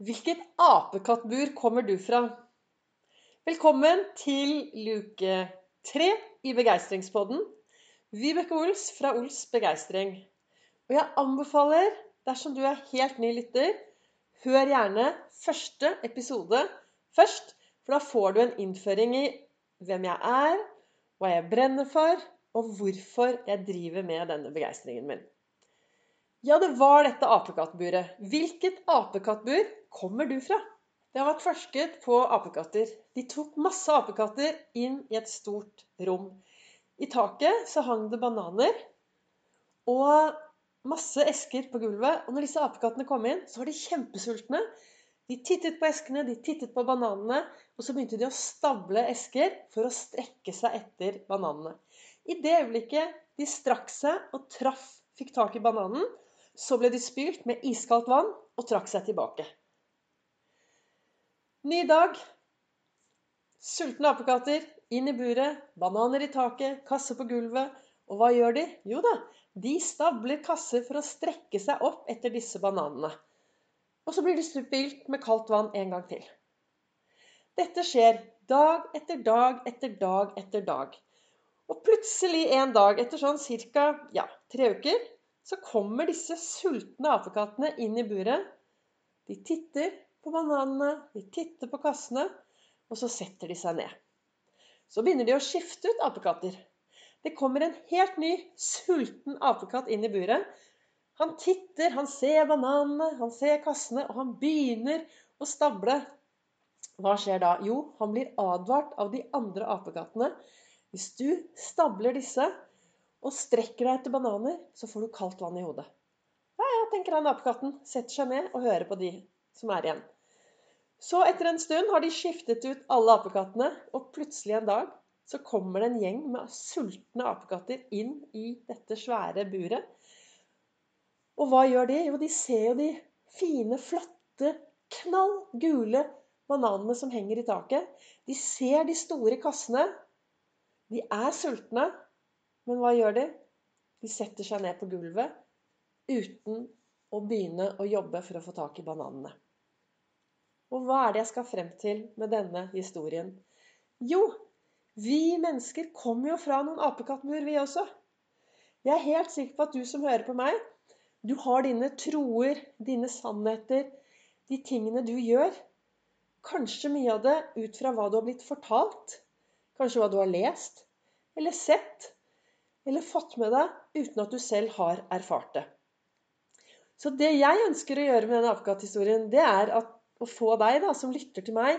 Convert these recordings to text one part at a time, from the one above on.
Hvilket apekattbur kommer du fra? Velkommen til luke tre i Begeistringspodden. Vibeke Ols fra Ols Begeistring. Og jeg anbefaler, dersom du er helt ny lytter, hør gjerne første episode først. For da får du en innføring i hvem jeg er, hva jeg brenner for, og hvorfor jeg driver med denne begeistringen min. Ja, det var dette apekattburet. Hvilket apekattbur kommer du fra? Det har vært forsket på apekatter. De tok masse apekatter inn i et stort rom. I taket så hang det bananer og masse esker på gulvet. Og når disse apekattene kom inn, så var de kjempesultne. De tittet på eskene, de tittet på bananene, og så begynte de å stable esker for å strekke seg etter bananene. I det øyeblikket de strakk seg og traff, fikk tak i bananen, så ble de spylt med iskaldt vann og trakk seg tilbake. Ny dag. Sultne apekatter inn i buret, bananer i taket, kasse på gulvet. Og hva gjør de? Jo da, de stabler kasser for å strekke seg opp etter disse bananene. Og så blir de spylt med kaldt vann en gang til. Dette skjer dag etter dag etter dag etter dag. Og plutselig en dag, etter sånn ca. Ja, tre uker, så kommer disse sultne apekattene inn i buret. De titter på bananene, de titter på kassene, og så setter de seg ned. Så begynner de å skifte ut apekatter. Det kommer en helt ny, sulten apekatt inn i buret. Han titter, han ser bananene, han ser kassene, og han begynner å stable. Hva skjer da? Jo, han blir advart av de andre apekattene. Hvis du stabler disse, og strekker deg etter bananer, så får du kaldt vann i hodet. Ja, ja, tenker han apekatten. Setter seg ned og hører på de som er igjen. Så etter en stund har de skiftet ut alle apekattene, og plutselig en dag så kommer det en gjeng med sultne apekatter inn i dette svære buret. Og hva gjør de? Jo, de ser jo de fine, flotte, knall gule bananene som henger i taket. De ser de store kassene. De er sultne, men hva gjør de? De setter seg ned på gulvet uten å begynne å jobbe for å få tak i bananene. Og hva er det jeg skal frem til med denne historien? Jo, vi mennesker kommer jo fra noen apekattmur, vi også. Jeg er helt sikker på at du som hører på meg, du har dine troer, dine sannheter, de tingene du gjør. Kanskje mye av det ut fra hva du har blitt fortalt. Kanskje hva du har lest eller sett eller fått med deg uten at du selv har erfart det. Så det jeg ønsker å gjøre med denne apekatthistorien, det er at, å få deg da, som lytter til meg,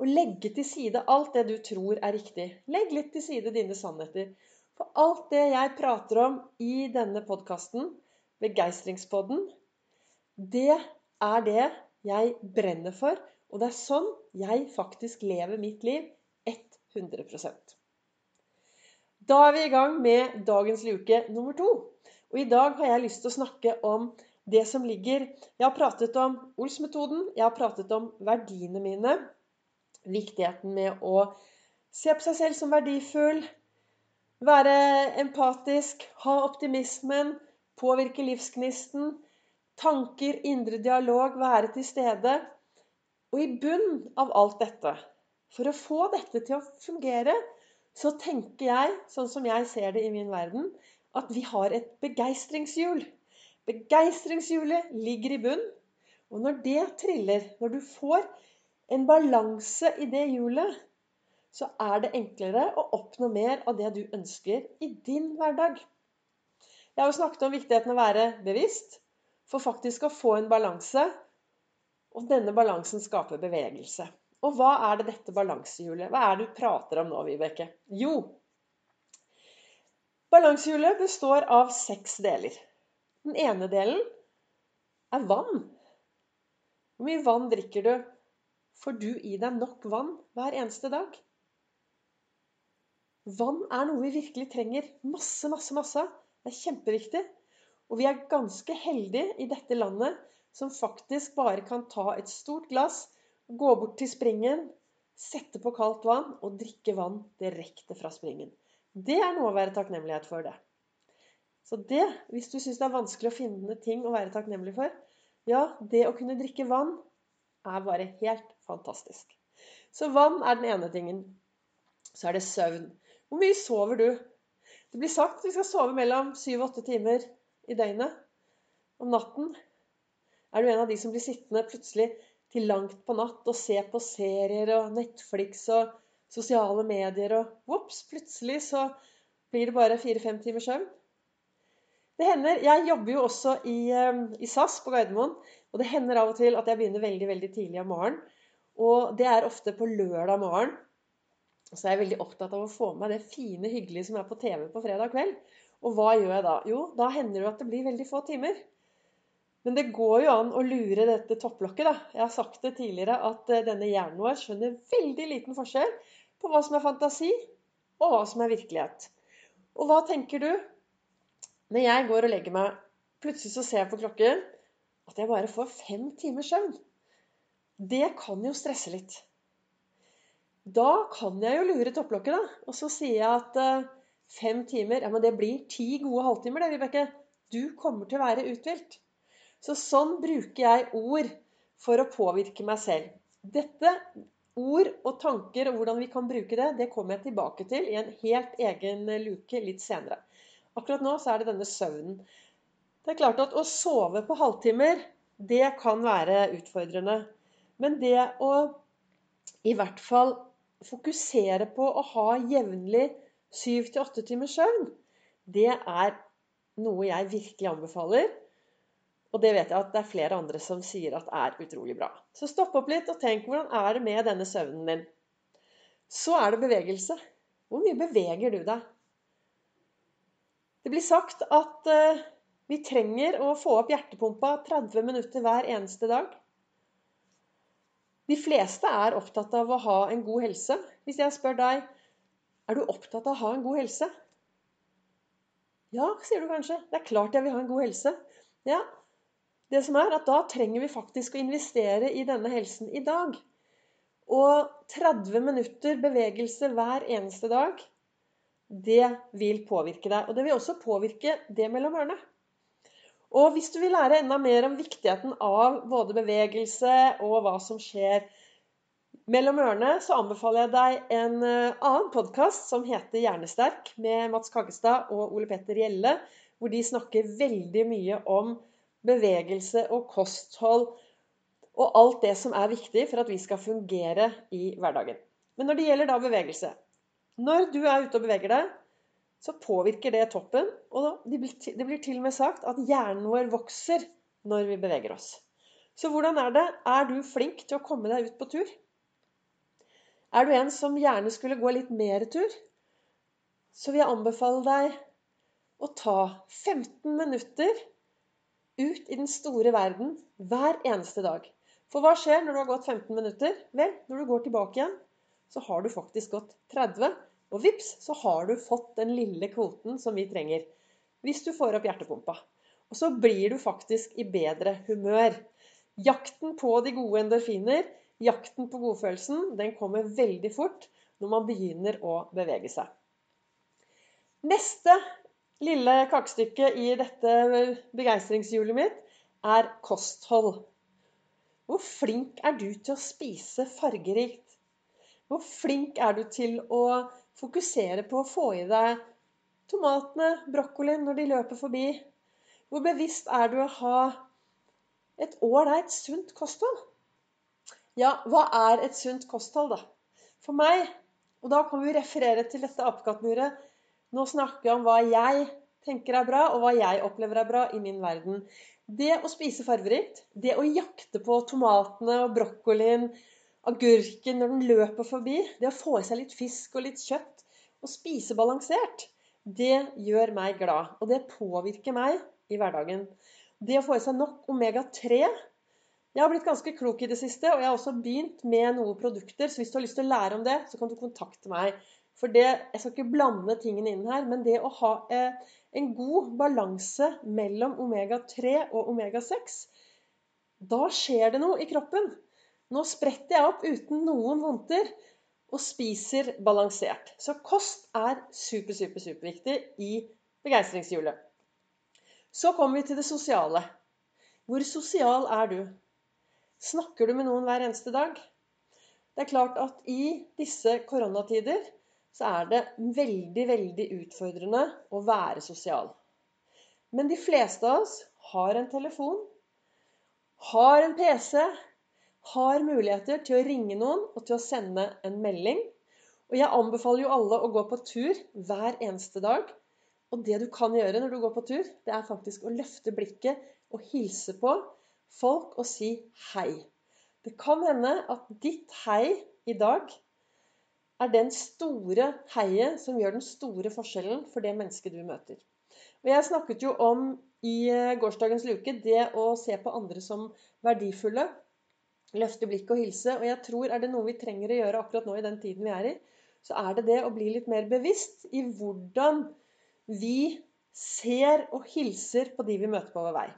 å legge til side alt det du tror er riktig. Legg litt til side dine sannheter. For alt det jeg prater om i denne podkasten, Begeistringspodden, det er det jeg brenner for. Og det er sånn jeg faktisk lever mitt liv 100 da er vi i gang med dagens luke nummer to. Og i dag har jeg lyst til å snakke om det som ligger Jeg har pratet om Ols-metoden, jeg har pratet om verdiene mine. Viktigheten med å se på seg selv som verdifull, være empatisk, ha optimismen, påvirke livsgnisten, tanker, indre dialog, være til stede. Og i bunn av alt dette, for å få dette til å fungere, så tenker jeg, sånn som jeg ser det i min verden, at vi har et begeistringshjul. Begeistringshjulet ligger i bunn. Og når det triller, når du får en balanse i det hjulet, så er det enklere å oppnå mer av det du ønsker i din hverdag. Jeg har jo snakket om viktigheten av å være bevisst, for faktisk å få en balanse. Og denne balansen skaper bevegelse. Og hva er det dette balansehjulet Hva er det du prater om nå, Vibeke? Jo, balansehjulet består av seks deler. Den ene delen er vann. Hvor mye vann drikker du? Får du i deg nok vann hver eneste dag? Vann er noe vi virkelig trenger. Masse, masse, masse. Det er kjempeviktig. Og vi er ganske heldige i dette landet som faktisk bare kan ta et stort glass Gå bort til springen, sette på kaldt vann og drikke vann direkte fra springen. Det er noe å være takknemlighet for, det. Så det, hvis du syns det er vanskelig å finne ting å være takknemlig for Ja, det å kunne drikke vann er bare helt fantastisk. Så vann er den ene tingen. Så er det søvn. Hvor mye sover du? Det blir sagt at vi skal sove mellom syv og åtte timer i døgnet om natten. Er du en av de som blir sittende plutselig til langt på natt og se på serier og Netflix og sosiale medier, og vops, plutselig så blir det bare fire-fem timers søvn? Det hender, Jeg jobber jo også i, eh, i SAS på Gardermoen. Og det hender av og til at jeg begynner veldig veldig tidlig om morgenen. Og det er ofte på lørdag morgen. Så er jeg veldig opptatt av å få med meg det fine, hyggelige som er på TV på fredag kveld. Og hva gjør jeg da? Jo, da hender det at det blir veldig få timer. Men det går jo an å lure dette topplokket, da. Jeg har sagt det tidligere at eh, denne hjernen vår skjønner veldig liten forskjell på hva som er fantasi, og hva som er virkelighet. Og hva tenker du? Når jeg går og legger meg, plutselig så ser jeg på klokken at jeg bare får fem timers søvn. Det kan jo stresse litt. Da kan jeg jo lure topplokket, da. Og så sier jeg at uh, fem timer Ja, men det blir ti gode halvtimer, det, Vibeke. Du kommer til å være uthvilt. Så sånn bruker jeg ord for å påvirke meg selv. Dette ord og tanker og hvordan vi kan bruke det, det kommer jeg tilbake til i en helt egen luke litt senere. Akkurat nå så er det denne søvnen. Det er klart at å sove på halvtimer, det kan være utfordrende. Men det å i hvert fall fokusere på å ha jevnlig syv til åtte timers søvn, det er noe jeg virkelig anbefaler. Og det vet jeg at det er flere andre som sier at er utrolig bra. Så stopp opp litt og tenk hvordan er det med denne søvnen din. Så er det bevegelse. Hvor mye beveger du deg? Det blir sagt at eh, vi trenger å få opp hjertepumpa 30 minutter hver eneste dag. De fleste er opptatt av å ha en god helse. Hvis jeg spør deg er du opptatt av å ha en god helse? Ja, sier du kanskje. Det er klart jeg vil ha en god helse. Ja, det som er at Da trenger vi faktisk å investere i denne helsen i dag. Og 30 minutter bevegelse hver eneste dag, det vil påvirke deg. Og det vil også påvirke det mellom ørene. Og hvis du vil lære enda mer om viktigheten av både bevegelse og hva som skjer mellom ørene, så anbefaler jeg deg en eh, annen podkast som heter Hjernesterk, med Mats Kaggestad og Ole Petter Gjelle, hvor de snakker veldig mye om bevegelse og kosthold og alt det som er viktig for at vi skal fungere i hverdagen. Men når det gjelder da bevegelse Når du er ute og beveger deg, så påvirker det toppen. Og det blir til og med sagt at hjernen vår vokser når vi beveger oss. Så hvordan er det? Er du flink til å komme deg ut på tur? Er du en som gjerne skulle gå litt mer tur? Så vil jeg anbefale deg å ta 15 minutter ut i den store verden hver eneste dag. For hva skjer når du har gått 15 minutter? Vel, når du går tilbake igjen, så har du faktisk gått 30. Og vips, så har du fått den lille kvoten som vi trenger. Hvis du får opp hjertepumpa. Og så blir du faktisk i bedre humør. Jakten på de gode endorfiner, jakten på godfølelsen, den kommer veldig fort når man begynner å bevege seg. Neste lille kakestykket i dette begeistringshjulet mitt er kosthold. Hvor flink er du til å spise fargerikt? Hvor flink er du til å fokusere på å få i deg tomatene, brokkolien når de løper forbi? Hvor bevisst er du å ha et ålreit, sunt kosthold? Ja, hva er et sunt kosthold, da? For meg, og da kan vi referere til dette apekattmuret Nå snakker jeg om hva jeg tenker er bra, og hva jeg opplever er bra i min verden. Det å spise farverikt, det å jakte på tomatene og brokkolien agurken når den løper forbi. Det å få i seg litt fisk og litt kjøtt og spise balansert, det gjør meg glad. Og det påvirker meg i hverdagen. Det å få i seg nok omega-3 Jeg har blitt ganske klok i det siste, og jeg har også begynt med noen produkter. Så hvis du har lyst til å lære om det, så kan du kontakte meg. For det, Jeg skal ikke blande tingene inn her, men det å ha eh, en god balanse mellom omega-3 og omega-6 Da skjer det noe i kroppen. Nå spretter jeg opp uten noen vondter og spiser balansert. Så kost er super, super, superviktig i begeistringshjulet. Så kommer vi til det sosiale. Hvor sosial er du? Snakker du med noen hver eneste dag? Det er klart at i disse koronatider så er det veldig, veldig utfordrende å være sosial. Men de fleste av oss har en telefon, har en PC, har muligheter til å ringe noen og til å sende en melding. Og jeg anbefaler jo alle å gå på tur hver eneste dag. Og det du kan gjøre når du går på tur, det er faktisk å løfte blikket og hilse på folk og si hei. Det kan hende at ditt hei i dag er den store heiet som gjør den store forskjellen for det mennesket du møter. Og Jeg snakket jo om i eh, gårsdagens luke det å se på andre som verdifulle. Løfte blikket og hilse. Og jeg tror er det noe vi trenger å gjøre akkurat nå i den tiden vi er i, så er det det å bli litt mer bevisst i hvordan vi ser og hilser på de vi møter på vår vei.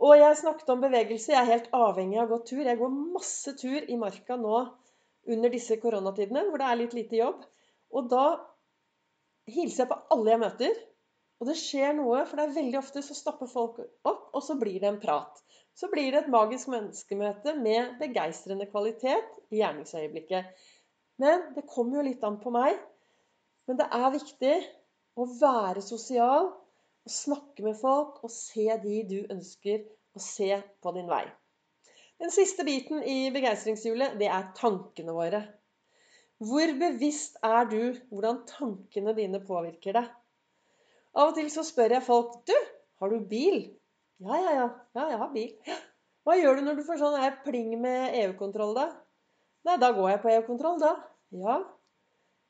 Og jeg snakket om bevegelse. Jeg er helt avhengig av å gå tur. Jeg går masse tur i marka nå under disse koronatidene hvor det er litt lite jobb. Og da hilser jeg på alle jeg møter. Og det skjer noe, for det er veldig ofte så stopper folk opp, og så blir det en prat. Så blir det et magisk menneskemøte med begeistrende kvalitet i gjerningsøyeblikket. Men det kommer jo litt an på meg. Men det er viktig å være sosial og snakke med folk og se de du ønsker å se på din vei. Den siste biten i begeistringshjulet, det er tankene våre. Hvor bevisst er du hvordan tankene dine påvirker deg? Av og til så spør jeg folk Du, har du bil? Ja, ja, ja. Ja, jeg har bil. Hva gjør du når du får sånn her pling med EU-kontroll, da? Nei, da går jeg på EU-kontroll, da. Ja.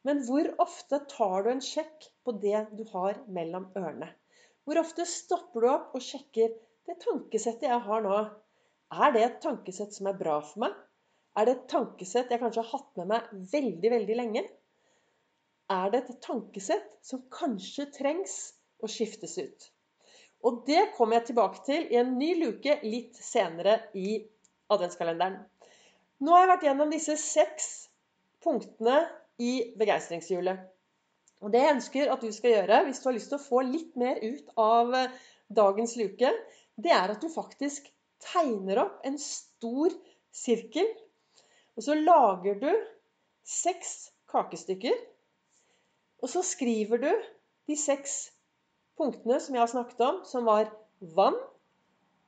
Men hvor ofte tar du en sjekk på det du har mellom ørene? Hvor ofte stopper du opp og sjekker det tankesettet jeg har nå? Er det et tankesett som er bra for meg? Er det et tankesett jeg kanskje har hatt med meg veldig, veldig lenge? Er det et tankesett som kanskje trengs å skiftes ut? Og det kommer jeg tilbake til i en ny luke litt senere i adventskalenderen. Nå har jeg vært gjennom disse seks punktene i begeistringshjulet. Og det jeg ønsker at du skal gjøre, hvis du har lyst til å få litt mer ut av dagens luke, det er at du faktisk tegner opp en stor sirkel. Og så lager du seks kakestykker. Og så skriver du de seks punktene som jeg har snakket om, som var vann,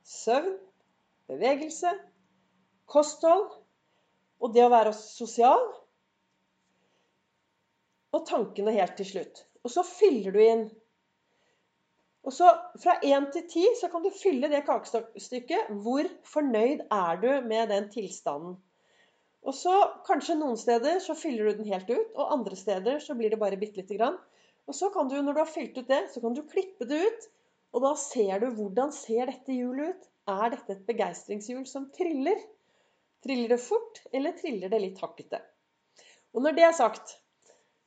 søvn, bevegelse, kosthold og det å være sosial. Og tankene helt til slutt. Og så fyller du inn og så Fra 1 til 10 så kan du fylle det kakestykket. Hvor fornøyd er du med den tilstanden? Og så Kanskje noen steder så fyller du den helt ut, og andre steder så blir det bare bitte lite grann. Og så kan du, når du har fylt ut det, så kan du klippe det ut. Og da ser du hvordan ser dette hjulet ut. Er dette et begeistringshjul som triller? Triller det fort, eller triller det litt hakkete? Og når det er sagt,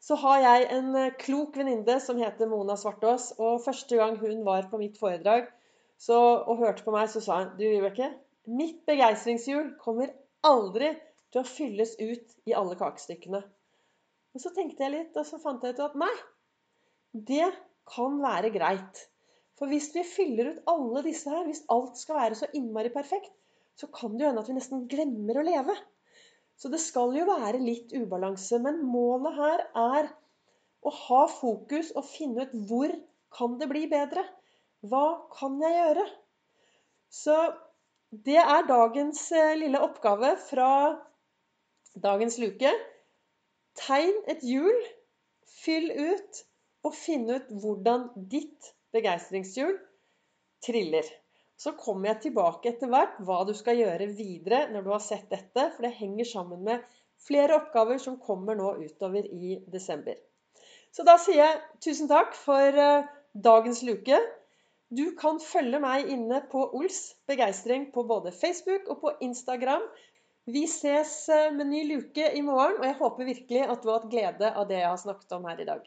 så har jeg en eh, klok venninne som heter Mona Svartås. Og første gang hun var på mitt foredrag så, og hørte på meg, så sa hun Du, Vibeke, mitt begeistringshjul kommer aldri til å fylles ut i alle kakestykkene. Og så tenkte jeg litt, og så fant jeg ut at nei, det kan være greit. For hvis vi fyller ut alle disse her, hvis alt skal være så innmari perfekt, så kan det jo hende at vi nesten glemmer å leve. Så det skal jo være litt ubalanse. Men målet her er å ha fokus og finne ut hvor kan det bli bedre? Hva kan jeg gjøre? Så det er dagens eh, lille oppgave fra dagens luke. Tegn et hjul, fyll ut, og finn ut hvordan ditt begeistringshjul triller. Så kommer jeg tilbake etter hvert hva du skal gjøre videre når du har sett dette, for det henger sammen med flere oppgaver som kommer nå utover i desember. Så da sier jeg tusen takk for eh, dagens luke. Du kan følge meg inne på Ols begeistring på både Facebook og på Instagram. Vi ses eh, med ny luke i morgen, og jeg håper virkelig at du har hatt glede av det jeg har snakket om her i dag.